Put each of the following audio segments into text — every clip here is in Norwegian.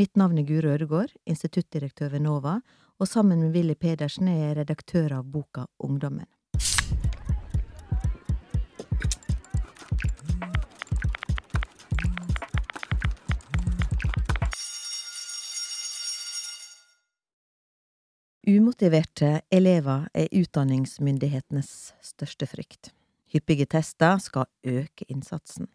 Mitt navn er Guro Ødegård, instituttdirektør ved NOVA, og sammen med Willy Pedersen er jeg redaktør av boka Ungdommen. Umotiverte elever er utdanningsmyndighetenes største frykt. Hyppige tester skal øke innsatsen.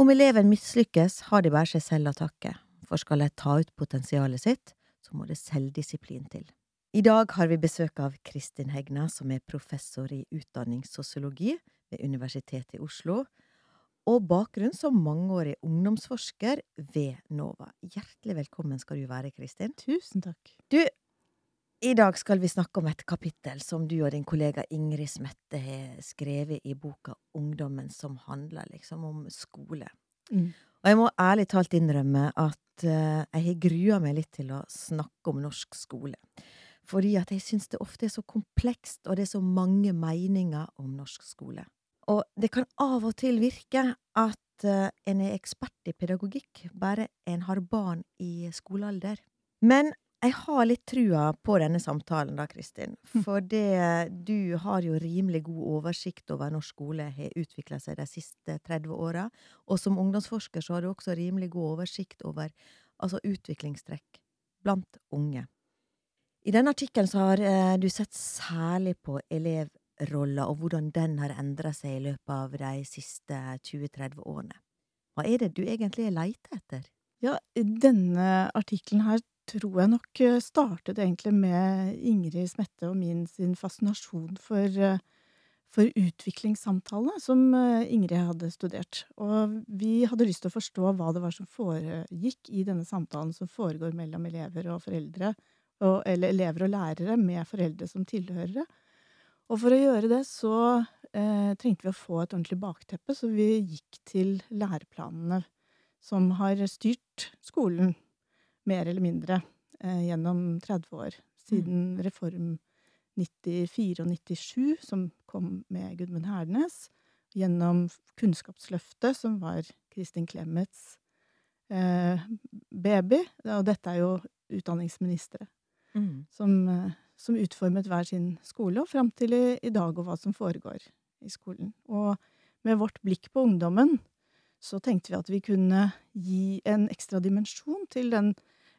Om eleven mislykkes, har de bare seg selv å takke, for skal de ta ut potensialet sitt, så må det selvdisiplin til. I dag har vi besøk av Kristin Hegna, som er professor i utdanningssosiologi ved Universitetet i Oslo, og bakgrunn som mangeårig ungdomsforsker ved NOVA. Hjertelig velkommen skal du være, Kristin. Tusen takk. Du, i dag skal vi snakke om et kapittel som du og din kollega Ingrid Smette har skrevet i boka Ungdommen, som handler liksom om skole. Mm. Og jeg må ærlig talt innrømme at uh, jeg har grua meg litt til å snakke om norsk skole. Fordi at jeg syns det ofte er så komplekst, og det er så mange meninger om norsk skole. Og det kan av og til virke at uh, en er ekspert i pedagogikk bare en har barn i skolealder. Men jeg har litt trua på denne samtalen, da, Kristin. Hm. For det, du har jo rimelig god oversikt over norsk skole har utvikla seg de siste 30 åra. Og som ungdomsforsker så har du også rimelig god oversikt over altså utviklingstrekk blant unge. I denne artikkelen så har eh, du sett særlig på elevrolla og hvordan den har endra seg i løpet av de siste 20-30 årene. Hva er det du egentlig er leita etter? Ja, denne artikkelen her tror jeg nok eh, startet egentlig med Ingrid Smette og min sin fascinasjon for, eh, for utviklingssamtalene som eh, Ingrid hadde studert. Og vi hadde lyst til å forstå hva det var som foregikk i denne samtalen som foregår mellom elever og foreldre, og, eller elever og lærere med foreldre som tilhørere. Og for å gjøre det så eh, trengte vi å få et ordentlig bakteppe, så vi gikk til læreplanene som har styrt skolen mer eller mindre eh, gjennom 30 år. Siden Mm. Reform 94 og 97, som kom med Gudmund Hernes. Gjennom Kunnskapsløftet, som var Kristin Clemets eh, baby. Og dette er jo utdanningsministre Mm. som, eh, som utformet hver sin skole, og fram til i, i dag, og hva som foregår i skolen. Og med vårt blikk på ungdommen så tenkte vi at vi kunne gi en ekstra dimensjon til den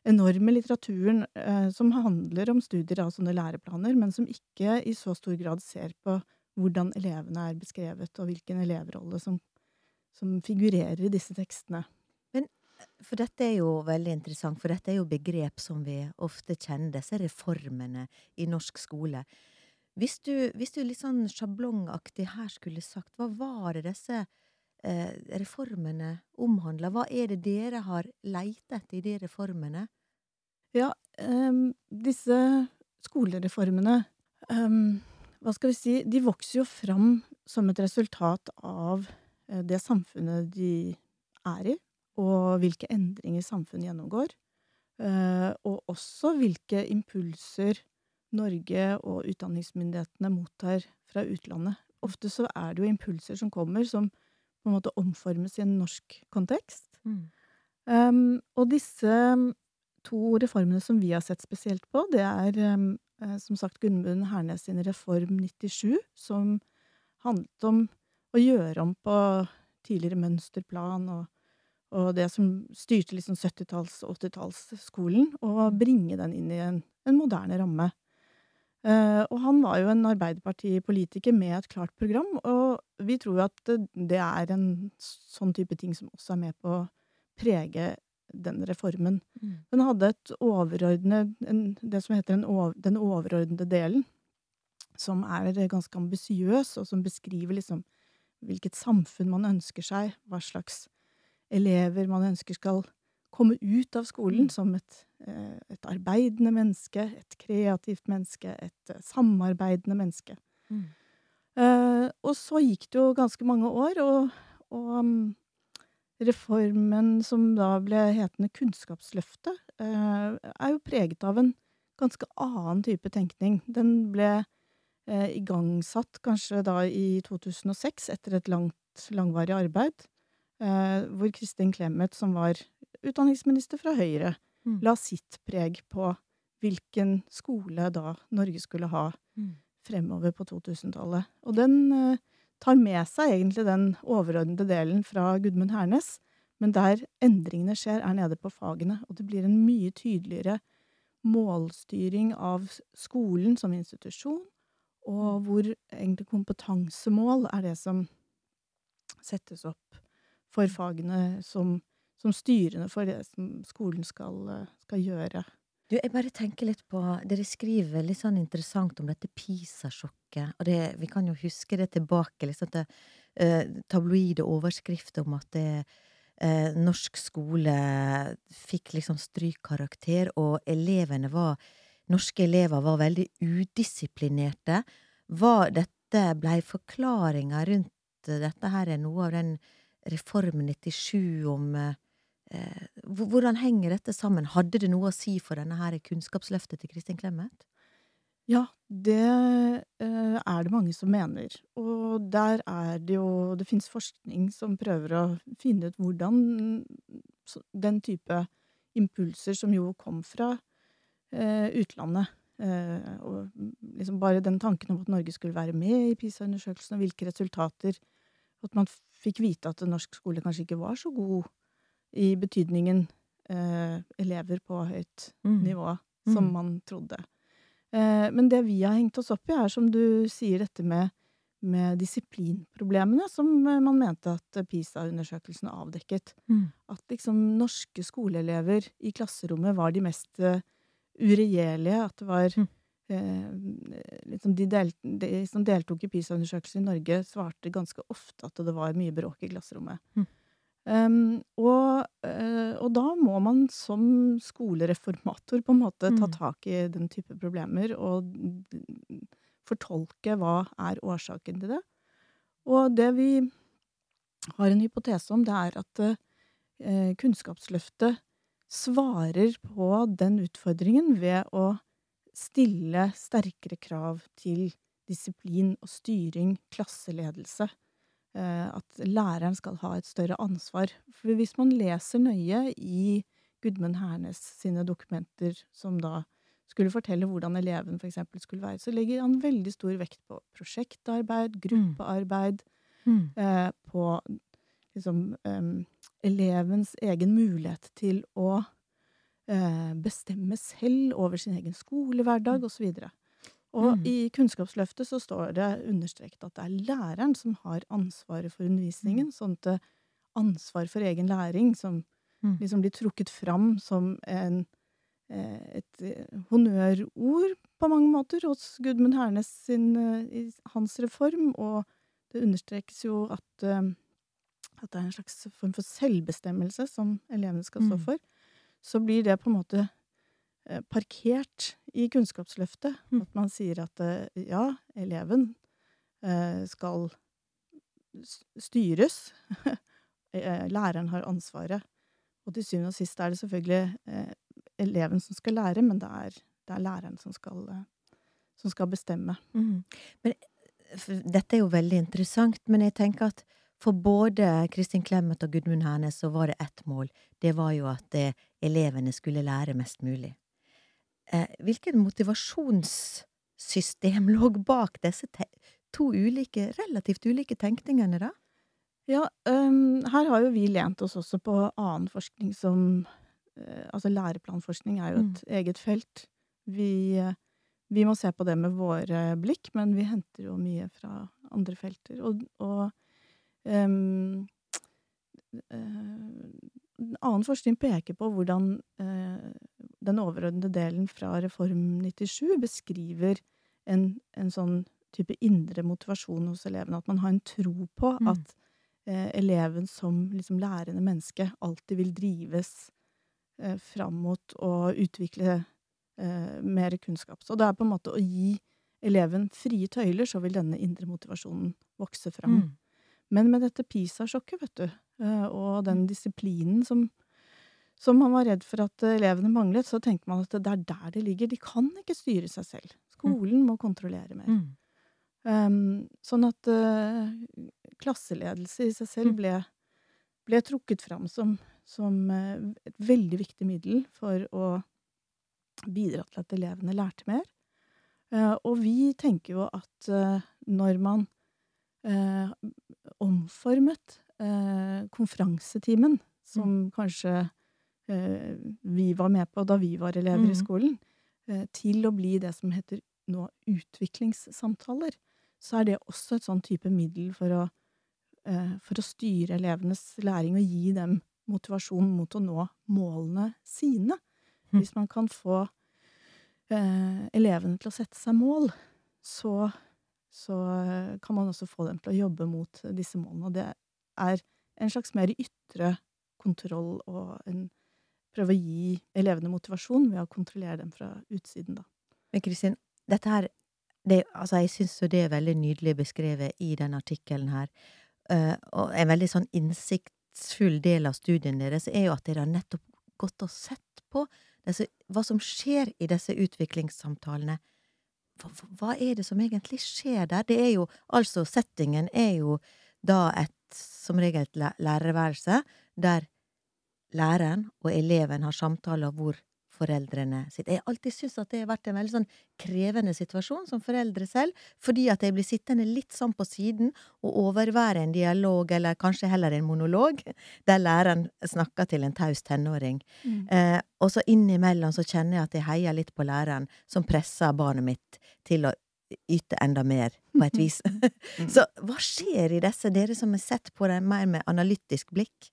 enorme litteraturen eh, som handler om studier av sånne læreplaner, men som ikke i så stor grad ser på hvordan elevene er beskrevet, og hvilken elevrolle som, som figurerer i disse tekstene. For dette er jo veldig interessant, for dette er jo begrep som vi ofte kjenner, disse reformene i norsk skole. Hvis du, hvis du litt sånn sjablongaktig her skulle sagt, hva var det disse eh, reformene omhandler. Hva er det dere har leitet etter i de reformene? Ja, um, disse skolereformene um, Hva skal vi si? De vokser jo fram som et resultat av eh, det samfunnet de er i, og hvilke endringer samfunnet gjennomgår. eh, og også hvilke impulser Norge og utdanningsmyndighetene mottar fra utlandet. Ofte så er det jo impulser som kommer, som på en måte omformes i en norsk kontekst. Um, og disse um, to reformene som vi har sett spesielt på, det er um, som sagt Gunnbund Hernes sin Reform 97, som handlet om å gjøre om på tidligere mønsterplan og, og det som styrte liksom 70-talls- og 80-tallsskolen, og bringe den inn i en, en moderne ramme. Eh, og han var jo en Arbeiderpartipolitiker med et klart program, og vi tror jo at det, er en sånn type ting som også er med på å prege den reformen. Mm. Den hadde et overordnet, en, det som heter den overordnede delen, som er ganske ambisiøs, og som beskriver liksom hvilket samfunn man ønsker seg, hva slags elever man ønsker skal komme ut av skolen Mm. som et, et arbeidende menneske, et kreativt menneske, et eh, samarbeidende menneske. Mm. Uh, og så gikk det jo ganske mange år, og, og um, reformen som da ble hetende Kunnskapsløftet, uh, er jo preget av en ganske annen type tenkning. Den ble uh, igangsatt kanskje da i 2006, etter et langt, langvarig arbeid, eh, hvor Kristin Clemet, som var utdanningsminister fra Høyre. La sitt preg på hvilken skole da Norge skulle ha Mm. fremover på 2000-tallet. Og den eh, tar med seg egentlig den overordnede delen fra Gudmund Hernes, men der endringene skjer, er nede på fagene, og det blir en mye tydeligere målstyring av skolen som institusjon, og hvor egentlig kompetansemål er det som settes opp for fagene som, som styrende for det som skolen skal, skal gjøre. Du, jeg bare tenker litt på Dere skriver litt sånn interessant om dette PISA-sjokket. Og det, vi kan jo huske det tilbake. liksom til eh, tabloide overskrifter om at det, eh, norsk skole fikk liksom strykkarakter, og elevene var Norske elever var veldig udisiplinerte. Var dette Blei forklaringa rundt dette her er noe av den Reform 97 om eh, hvordan henger dette sammen? Hadde det noe å si for denne her kunnskapsløftet til Kristin Clemet? Ja, det eh, er det mange som mener. Og der er det jo Det fins forskning som prøver å finne ut hvordan den type impulser som jo kom fra eh, utlandet eh, Og liksom bare den tanken om at Norge skulle være med i PISA-undersøkelsen, og hvilke resultater At man fikk vite at norsk skole kanskje ikke var så god i betydningen eh, elever på høyt Mm. nivå som Mm. man trodde. Eh, men det vi har hengt oss opp i, er som du sier, dette med, med disiplinproblemene, som eh, man mente at PISA-undersøkelsen avdekket. Mm. At liksom norske skoleelever i klasserommet var de mest uh, uregjerlige. At det var Mm. eh, liksom de, del, de som deltok i PISA-undersøkelsen i Norge, svarte ganske ofte at det var mye bråk i klasserommet. Um, og, uh, og da må man som skolereformator på en måte ta Mm. tak i den type problemer og fortolke hva er årsaken til det. Og det vi har en hypotese om, det er at uh, Kunnskapsløftet svarer på den utfordringen ved å stille sterkere krav til disiplin og styring, klasseledelse. Eh, at læreren skal ha et større ansvar. For hvis man leser nøye i Gudmund Hernes sine dokumenter, som da skulle fortelle hvordan eleven eksempel skulle være, så legger han veldig stor vekt på prosjektarbeid, gruppearbeid, Mm. eh, på liksom em, elevens egen mulighet til å eh, bestemme selv over sin egen skolehverdag, osv. Og Mm. i Kunnskapsløftet så står det understreket at det er læreren som har ansvaret for undervisningen, sånn at det ansvar for egen læring, som Mm. liksom blir trukket fram som en, eh, et eh, honnørord på mange måter hos Gudmund Hernes sin, eh, i hans reform, og det understrekes jo at, eh, at det er en slags form for selvbestemmelse som elevene skal stå Mm. for. Så blir det på en måte eh, parkert i Kunnskapsløftet. Mm. At man sier at eh, ja, eleven eh, skal styres. Eh, Læreren har ansvaret. Og til syvende og sist er det selvfølgelig eh, eleven som skal lære, men det er, det er læreren som skal, eh, som skal bestemme. Mm. Men dette er jo veldig interessant, men jeg tenker at for både Kristin Clemet og Gudmund Hernes så var det ett mål. Det var jo at eh, elevene skulle lære mest mulig. Eh, hvilket motivasjonssystem lå bak disse to ulike, relativt ulike tenkningene, da? Ja, um, her har jo vi lent oss også på annen forskning som uh, Altså læreplanforskning er jo et eget felt. Vi, uh, vi må se på det med våre blikk, men vi henter jo mye fra andre felter. Og, og um, uh, annen forskning peker på hvordan den overordnede delen fra Reform 97 beskriver en, en sånn type indre motivasjon hos elevene. At man har en tro på Mm. at eh, eleven som liksom lærende menneske alltid vil drives eh, fram mot å utvikle eh, mer kunnskap. Så det er på en måte å gi eleven frie tøyler, så vil denne indre motivasjonen vokse fram. Mm. Men med dette PISA-sjokket, vet du, eh, og den Mm. disiplinen som, som man var redd for at elevene manglet, så tenkte man at det er der det ligger. De kan ikke styre seg selv. Skolen må kontrollere mer. Mm. Um, sånn at uh, klasseledelse i seg selv Mm. ble, ble trukket fram som, som eh, et veldig viktig middel for å bidra til at elevene lærte mer. Uh, og vi tenker jo at uh, når man omformet konferansetimen, som kanskje eh, vi var med på da vi var elever i Mm. skolen, eh, til å bli det som heter nå utviklingssamtaler, så er det også et sånn type middel for å, eh, for å styre elevenes læring og gi dem motivasjon mot å nå målene sine. Mm. Hvis man kan få eh, elevene til å sette seg mål, så, så eh, kan man også få dem til å jobbe mot disse målene. Og det er en slags mer ytre kontroll og en prøve å gi elevene motivasjon ved å kontrollere dem fra utsiden, da. Men Kristin, dette her det, altså Jeg syns jo det er veldig nydelig beskrevet i den artikkelen her. Uh, og en veldig sånn innsiktsfull del av studien deres er jo at dere har nettopp gått og sett på disse, hva som skjer i disse utviklingssamtalene. Hva, hva er det som egentlig skjer der? Det er jo altså Settingen er jo da et som regel et læ- lærerværelse der læreren og eleven har samtaler hvor foreldrene sitter. Jeg har alltid syntes at det har vært en veldig sånn krevende situasjon som foreldre selv, fordi at jeg blir sittende litt sånn på siden og overvære en dialog, eller kanskje heller en monolog, der læreren snakker til en taus tenåring. Eh, og så innimellom så kjenner jeg at jeg heier litt på læreren, som presser barnet mitt til å yte enda mer, på et vis. så hva skjer i disse, dere som har sett på det mer med analytisk blikk?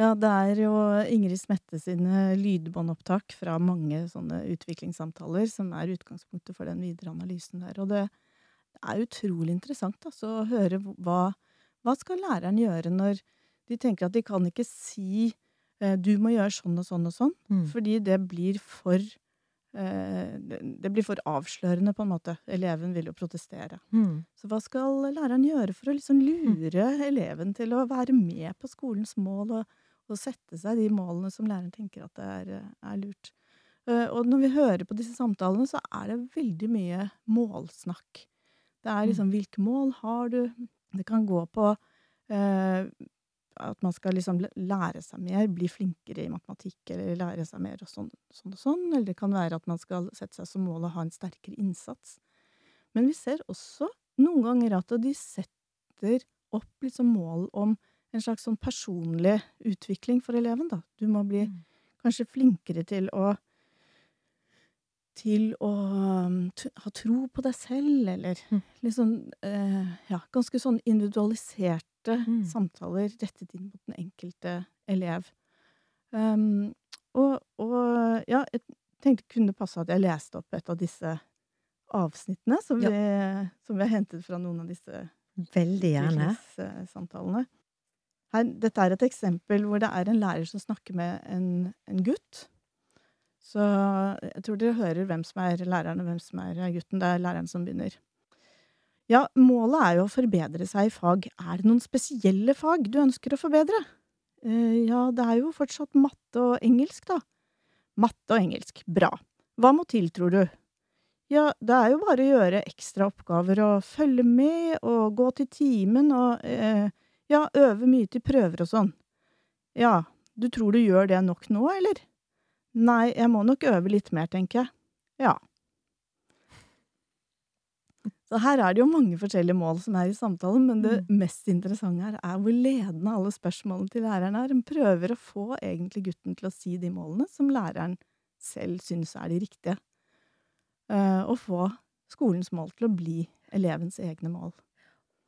Ja, det er jo Ingrid Smette sine lydbåndopptak fra mange sånne utviklingssamtaler som er utgangspunktet for den videre analysen der. Og det er utrolig interessant altså, å høre hva, hva skal læreren gjøre når de tenker at de kan ikke si eh, du må gjøre sånn og sånn og sånn, Mm. fordi det blir for eh, det det blir for avslørende, på en måte. Eleven vil jo protestere. Mm. Så hva skal læreren gjøre for å liksom lure eleven til å være med på skolens mål, og, og sette seg de målene som læreren tenker at det er, er lurt? Eh, Og når vi hører på disse samtalene, så er det veldig mye målsnakk. Det er liksom hvilke mål har du? Det kan gå på eh, at man skal liksom lære seg mer, bli flinkere i matematikk, eller lære seg mer og sånn, sånn og sånn. Eller det kan være at man skal sette seg som mål å ha en sterkere innsats. Men vi ser også noen ganger at de setter opp liksom mål om en slags sånn personlig utvikling for eleven, da. Du må bli Mm. kanskje flinkere til å til å um, ha tro på deg selv, eller Mm. liksom eh, Ja, ganske sånn individualiserte Mm. samtaler rettet inn mot den enkelte elev. Um, og, og ja, jeg tenkte kunne passe at jeg leste opp et av disse avsnittene som, Ja. vi, som vi har hentet fra noen av disse Veldig gjerne. utviklingssamtalene. Her, dette er et eksempel hvor det er en lærer som snakker med en, en gutt. Så jeg tror dere hører hvem som er læreren og hvem som er gutten. Det er læreren som begynner. Ja, målet er jo å forbedre seg i fag. Er det noen spesielle fag du ønsker å forbedre? Eh, ja, det er jo fortsatt matte og engelsk, da. Matte og engelsk. Bra. Hva må til, tror du? Ja, det er jo bare å gjøre ekstra oppgaver og følge med og gå til timen og eh, ja, øve mye til prøver og sånn. Ja, du tror du gjør det nok nå, eller? Nei, jeg må nok øve litt mer, tenker jeg. Ja. Så her er det jo mange forskjellige mål som er i samtalen, men det mest interessante her er hvor ledende alle spørsmålene til læreren er. Hun prøver å få egentlig gutten til å si de målene som læreren selv synes er de riktige. Eh, og få skolens mål til å bli elevens egne mål.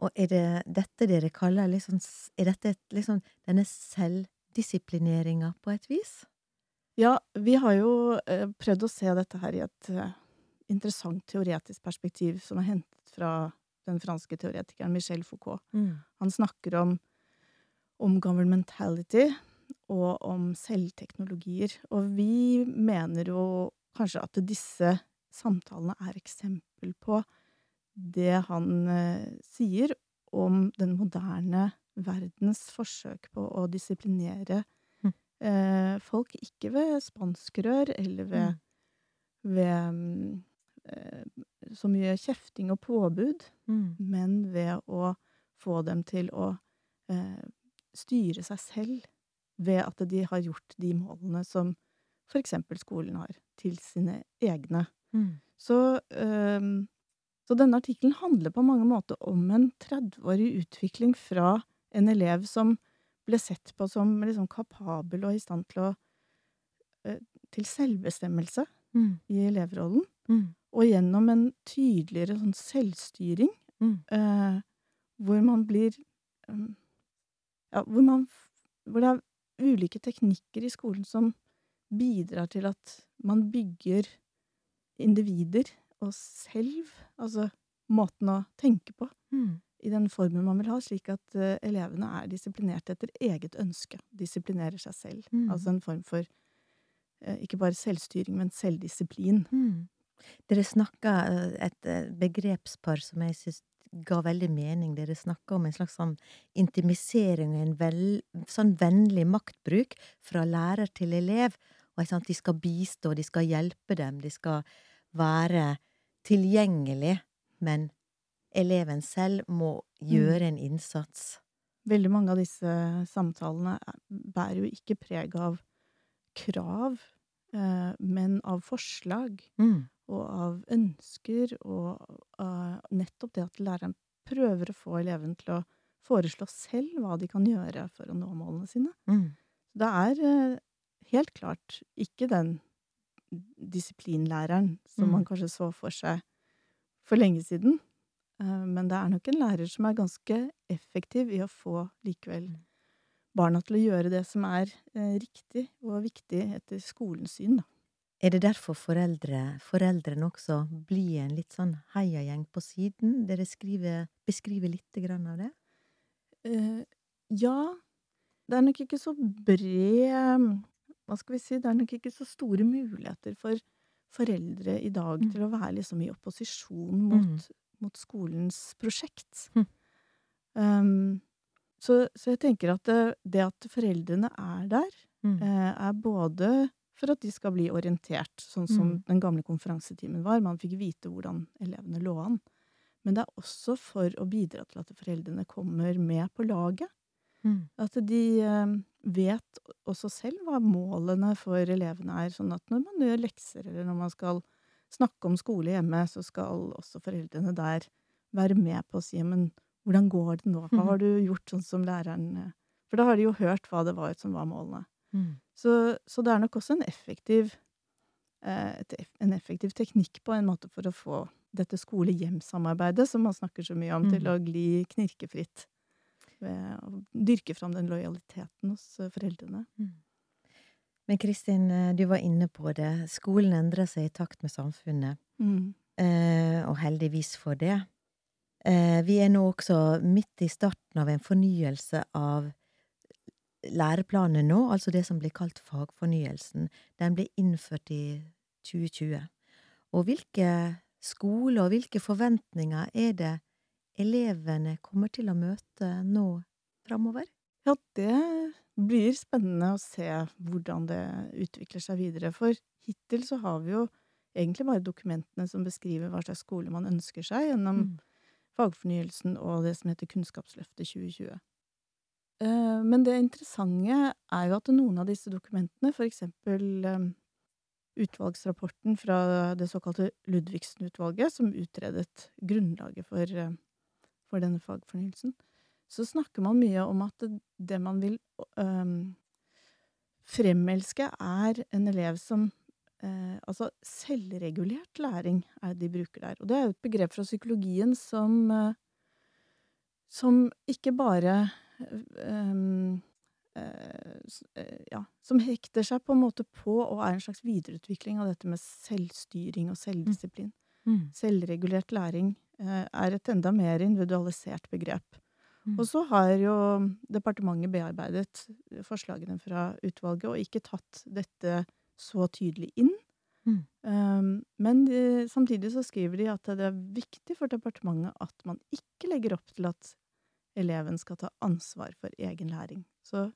Og er det dette dere kaller liksom Er dette et, liksom denne selvdisiplineringa på et vis? Ja, vi har jo eh, prøvd å se dette her i et eh, interessant teoretisk perspektiv som er hentet fra den franske teoretikeren Michel Foucault. Han snakker om, om governmentality og om selvteknologier. Og vi mener jo kanskje at disse samtalene er eksempel på det han eh, sier om den moderne verdens forsøk på å disiplinere Mm. eh, folk, ikke ved spanskrør eller ved, ved mm, eh, så mye kjefting og påbud, Mm. men ved å få dem til å eh, styre seg selv ved at de har gjort de målene som for eksempel skolen har, til sine egne. Mm. Så, øhm, så denne artikkelen handler på mange måter om en 30-årig utvikling fra en elev som ble sett på som liksom kapabel og i stand til å øh, til selvbestemmelse Mm. i elevrollen, Mm. og gjennom en tydeligere sånn selvstyring, Mm. eh, hvor man blir um, Ja, hvor man Hvor det er ulike teknikker i skolen som bidrar til at man bygger individer og selv, altså måten å tenke på, Mm. i den formen man vil ha, slik at uh, elevene er disiplinerte etter eget ønske. Disiplinerer seg selv. Mm. Altså en form for uh, ikke bare selvstyring, men selvdisiplin. Mm. Dere snakka eh, et begrepspar som jeg syns ga veldig mening. Dere snakka om en slags sånn intimisering, en vel, sånn vennlig maktbruk fra lærer til elev. Og de skal bistå, de skal hjelpe dem, de skal være tilgjengelig, men eleven selv må gjøre en innsats. Veldig mange av disse samtalene er- bærer jo ikke preg av krav, eh, men av forslag. Mm. og av ønsker, og av nettopp det at læreren prøver å få eleven til å foreslå selv hva de kan gjøre for å nå målene sine. Mm. Det er eh, helt klart ikke den disiplinlæreren som Mm. man kanskje så for seg for lenge siden, eh, men det er nok en lærer som er ganske effektiv i å få likevel Mm. barna til å gjøre det som er eh, riktig og viktig etter skolens syn, da. Er det derfor foreldre, foreldrene også blir en litt sånn heiagjeng på siden? Dere skriver, beskriver lite grann av det? Eh, ja, det er nok ikke så bred Hva skal vi si? Det er nok ikke så store muligheter for foreldre i dag Mm. til å være liksom i opposisjon mot, mot skolens prosjekt. Mm. Um, så, så jeg tenker at det, det at foreldrene er der, Mm. eh, er både for at de skal bli orientert, sånn som Mm. den gamle konferansetimen var. Man fikk vite hvordan elevene lå an. Men det er også for å bidra til at foreldrene kommer med på laget. Mm. At de eh, vet også selv hva målene for elevene er. Sånn at når man gjør lekser, eller når man skal snakke om skole hjemme, så skal også foreldrene der være med på å si men hvordan går det nå? Hva har du gjort sånn som læreren eh?» For da har de jo hørt hva det var som var målene. Mm. Så, så det er nok også en effektiv, eh, en effektiv teknikk på en måte for å få dette skole-hjem-samarbeidet, som man snakker så mye om, Mm. til å gli knirkefritt. Ved å dyrke fram den lojaliteten hos eh, foreldrene. Mm. Men Kristin, eh, du var inne på det. Skolen endrer seg i takt med samfunnet, Mm. eh, og heldigvis for det. Eh, vi er nå også midt i starten av en fornyelse av læreplanen nå, altså det som blir kalt fagfornyelsen. Den ble innført i 2020. Og hvilke skoler og hvilke forventninger er det elevene kommer til å møte nå framover? Ja, det blir spennende å se hvordan det utvikler seg videre. For hittil så har vi jo egentlig bare dokumentene som beskriver hva slags skole man ønsker seg, gjennom Mm. fagfornyelsen og det som heter Kunnskapsløftet 2020. Eh, Men det interessante er jo at noen av disse dokumentene, for eksempel eh, utvalgsrapporten fra det såkalte Ludvigsen-utvalget, som utredet grunnlaget for, eh, for denne fagfornyelsen, så snakker man mye om at det, man vil øhm, fremelske, er en elev som eh, Altså selvregulert læring er det de bruker der. Og det er jo et begrep fra psykologien som eh, som ikke bare eh, ja, som hekter seg på en måte på og er en slags videreutvikling av dette med selvstyring og selvdisiplin. Mm. Selvregulert læring er et enda mer individualisert begrep. Mm. Og så har jo departementet bearbeidet forslagene fra utvalget og ikke tatt dette så tydelig inn. Mm. Um, men de, samtidig så skriver de at det er viktig for departementet at man ikke legger opp til at eleven skal ta ansvar for egen læring. Så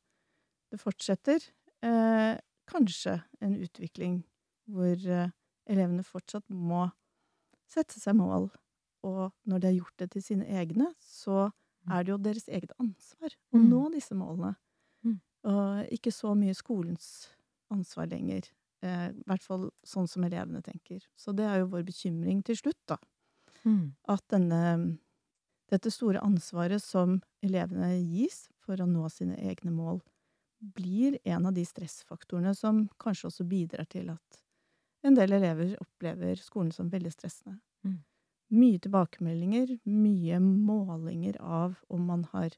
det fortsetter eh, kanskje en utvikling hvor eh, elevene fortsatt må sette seg mål, og når de har gjort det til sine egne, så er det jo deres eget ansvar å Mm. nå disse målene. Mm. Og ikke så mye skolens ansvar lenger. Eh, I hvert fall sånn som elevene tenker. Så det er jo vår bekymring til slutt, da. Mm. At denne dette store ansvaret som elevene gis for å nå sine egne mål, blir en av de stressfaktorene som kanskje også bidrar til at en del elever opplever skolen som veldig stressende. Mm. Mye tilbakemeldinger, mye målinger av om man har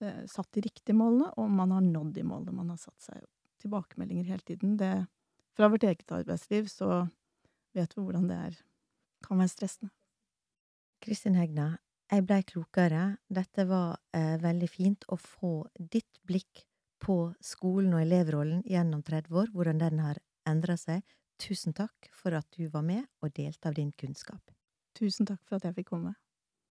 eh, satt de riktige målene, og om man har nådd de målene man har satt seg. Tilbakemeldinger hele tiden. Det, fra vårt eget arbeidsliv så vet vi hvordan det er. Kan være stressende. Kristin Hegna, jeg blei klokere. Dette var eh, veldig fint å få ditt blikk på skolen og elevrollen gjennom 30 år, hvordan den har endra seg. Tusen takk for at du var med og delte av din kunnskap. Tusen takk for at jeg fikk komme.